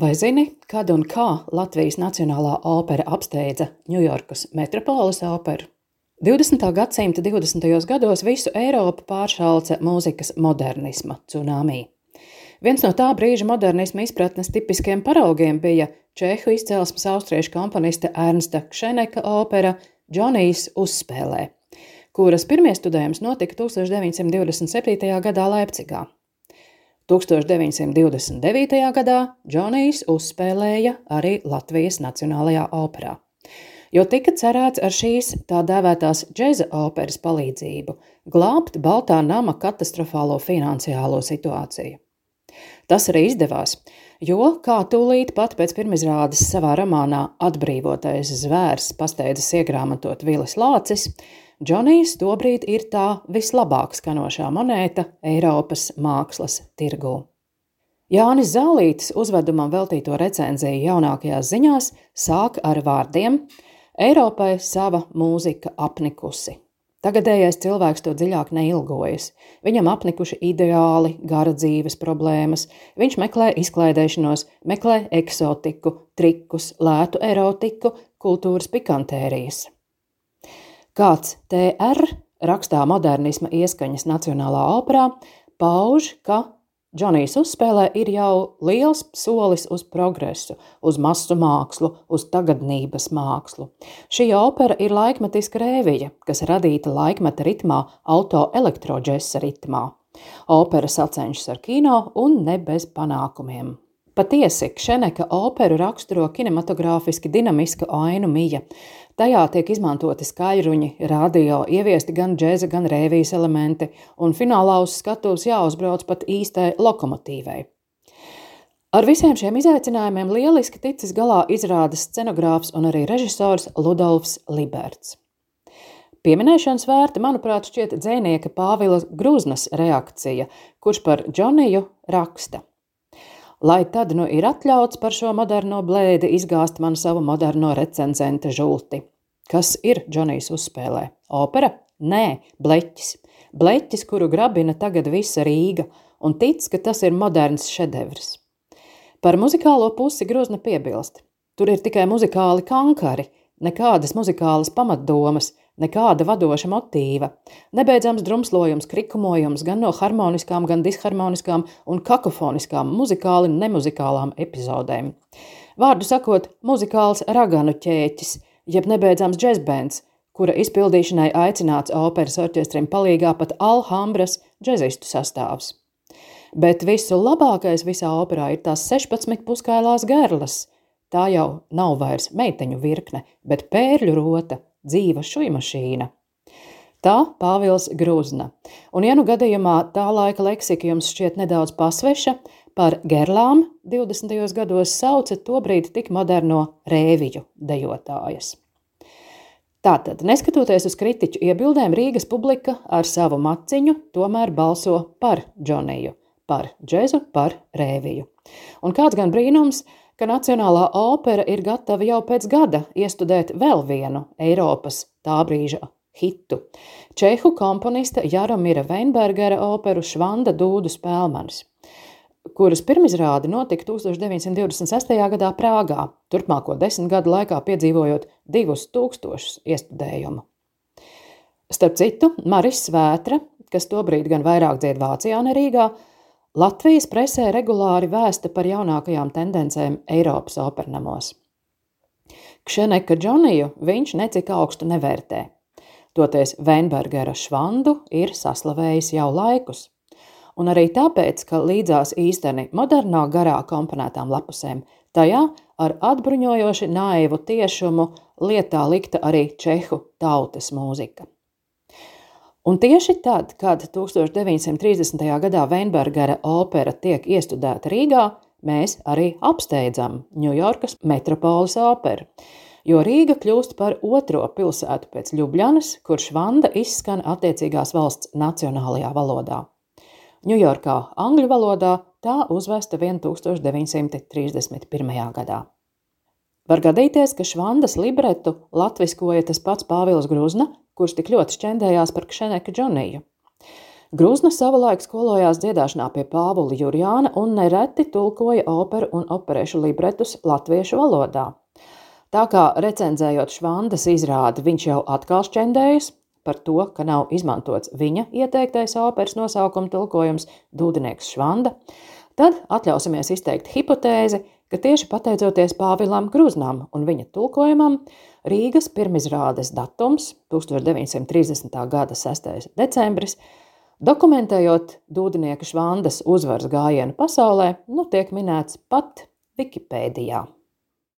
Vai zini, kad un kā Latvijas Nacionālā opera apsteidza Ņujorkas metropoles operu? 20. gadsimta 20. gados visu Eiropu pāršalca mūzikas modernisma tsunami. Viens no tā brīža modernisma izpratnes tipiskiem paraugiem bija čehu izcelsmes austriešu komponiste Ernsta Kšeneka opera Džonijs uzspēlē, kuras pirmie studējums notika 1927. gadā Leipcigā. 1929. gadā Džonijs uzspēlēja arī Latvijas Nacionālajā operā, jo tika cerēts ar šīs tā dēvētās džeza operas palīdzību glābt Baltā nama katastrofālo finansiālo situāciju. Tas arī izdevās, jo, kā tūlīt pat pēc pirmizrādes savā romānā Atbrīvotais zvērs pasteidzas iegrāmatot Vilis Lācis, Džonijs tobrīd ir tā vislabāk skanošā monēta Eiropas mākslas tirgū. Jānis Zālītis uzvedumam veltīto recenziju jaunākajās ziņās sāk ar vārdiem: Eiropai sava mūzika apnikusi. Tagadējais cilvēks to dziļāk neilgojas. Viņam apnikuši ideāli, gara dzīves problēmas, viņš meklē izklaidēšanos, meklē eksotiku, trikus, lētu erotiku, kultūras pikantērijas. Kāds TR rakstā modernisma ieskaņas Nacionālā operā pauž, ka Džonijs uzspēlē ir jau liels solis uz progresu, uz masu mākslu, uz tagadnības mākslu. Šī opera ir laikmetiska rēvija, kas radīta laikmeta ritmā, auto-elektroģesa ritmā. Opera sacenšas ar kino un ne bez panākumiem. Patiesi, Kšeneka operu raksturo kinematogrāfiski dinamiska ainu mija. Tajā tiek izmantoti skaļruņi, radio, ieviesti gan džēza, gan rēvijas elementi, un finālā uz skatuves jāuzbrauc pat īstai lokomotīvai. Ar visiem šiem izaicinājumiem lieliski ticis galā izrādes scenogrāfs un arī režisors Ludovs Liberts. Pieminēšanas vērta, manuprāt, šķiet dzēnieka Pāvila Grūznas reakcija, kurš par Džoniju raksta lai tad nu ir atļauts par šo moderno blēdi izgāzt man savu moderno recenzenta žulti. Kas ir Džonijs uzspēlē? Opera? Nē, bleķis. Bleķis, kuru grabina tagad visa Rīga, un tic, ka tas ir moderns šedevrs. Par muzikālo pusi grozna piebilst. Tur ir tikai muzikāli kankari, nekādas muzikālas pamatdomas, Nekāda vadoša motīva, nebeidzams drumslojums, krikumojums gan no harmoniskām, gan disharmoniskām un kakofoniskām, muzikāli nemuzikālām epizodēm. Vārdu sakot, muzikāls raganu ķēķis, jeb nebeidzams džezbēns, kura izpildīšanai aicināts operas orķestrim palīgā pat Alhambras džezistu sastāvs. Bet visu labākais visā operā ir tās 16 puskailās gerlas. Tā jau nav vairs meiteņu virkne, bet pērļu rota – dzīva šujmašīna. Tā Pāvils Grūzna. Un, ja nu gadījumā tā laika leksika jums šķiet nedaudz pasveša, par gerlām 20. gados sauca tobrīd tik moderno rēviju dejotājas. Tātad, neskatoties uz kritiķu iebildēm, Rīgas publika ar savu maciņu tomēr balso par Džoniju, par džezu, par rēviju. Un kāds gan brīnums, ka Nacionālā opera ir gatava jau pēc gada iestudēt vēl vienu Eiropas tā brīža hitu - čehu komponista Jaromira Veinbergera operu Švanda Dūdu Spēlmanis kuras pirmizrāde notika 1926. gadā Prāgā, turpmāko desmit gadu laikā piedzīvojot divus tūkstošus iestudējumu. Starp citu, Maris Svētra, kas tobrīd gan vairāk dzied Vācijā, ne Rīgā, Latvijas presē regulāri vēsta par jaunākajām tendencēm Eiropas opernamos. Kšeneka Džoniju viņš necik augstu nevērtē. Toties Veinbergera švandu ir saslavējis jau laikus. Un arī tāpēc, ka līdzās īsteni modernā garā komponētām lapusēm, tajā ar atbruņojoši naivu tiešumu lietā likta arī čehu tautas mūzika. Un tieši tad, kad 1930. gadā Veinbergera opera tiek iestudēta Rīgā, mēs arī apsteidzam Ņujorkas metropoles operu. Jo Rīga kļūst par otro pilsētu pēc Ljubljanas, kur švanda izskan attiecīgās valsts nacionālajā valodā. Ņujorkā angļu valodā tā uzvesta 1931. gadā. Var gadīties, ka švandas libretu latviskoja tas pats Pāvils Gruzna, kurš tik ļoti šķendējās par Kšeneka Džoniju. Grūzna savulaik skolojās dziedāšanā pie Pāvula Jurjāna un nereti tulkoja operu un operešu libretus latviešu valodā. Tā kā recenzējot Švandas izrādi, viņš jau atkal šķendējas par to, ka nav izmantots viņa ieteiktais operas nosaukuma tulkojums Dūdenieks Švanda, tad atļausimies izteikt hipotēzi, ka tieši pateicoties Pāvilam Gruznam un viņa tulkojumam, Rīgas pirmizrādes datums 1930. gada 6. decembris Dokumentējot dūdnieku švandas uzvaras gājienu pasaulē, nu tiek minēts pat Wikipēdijā.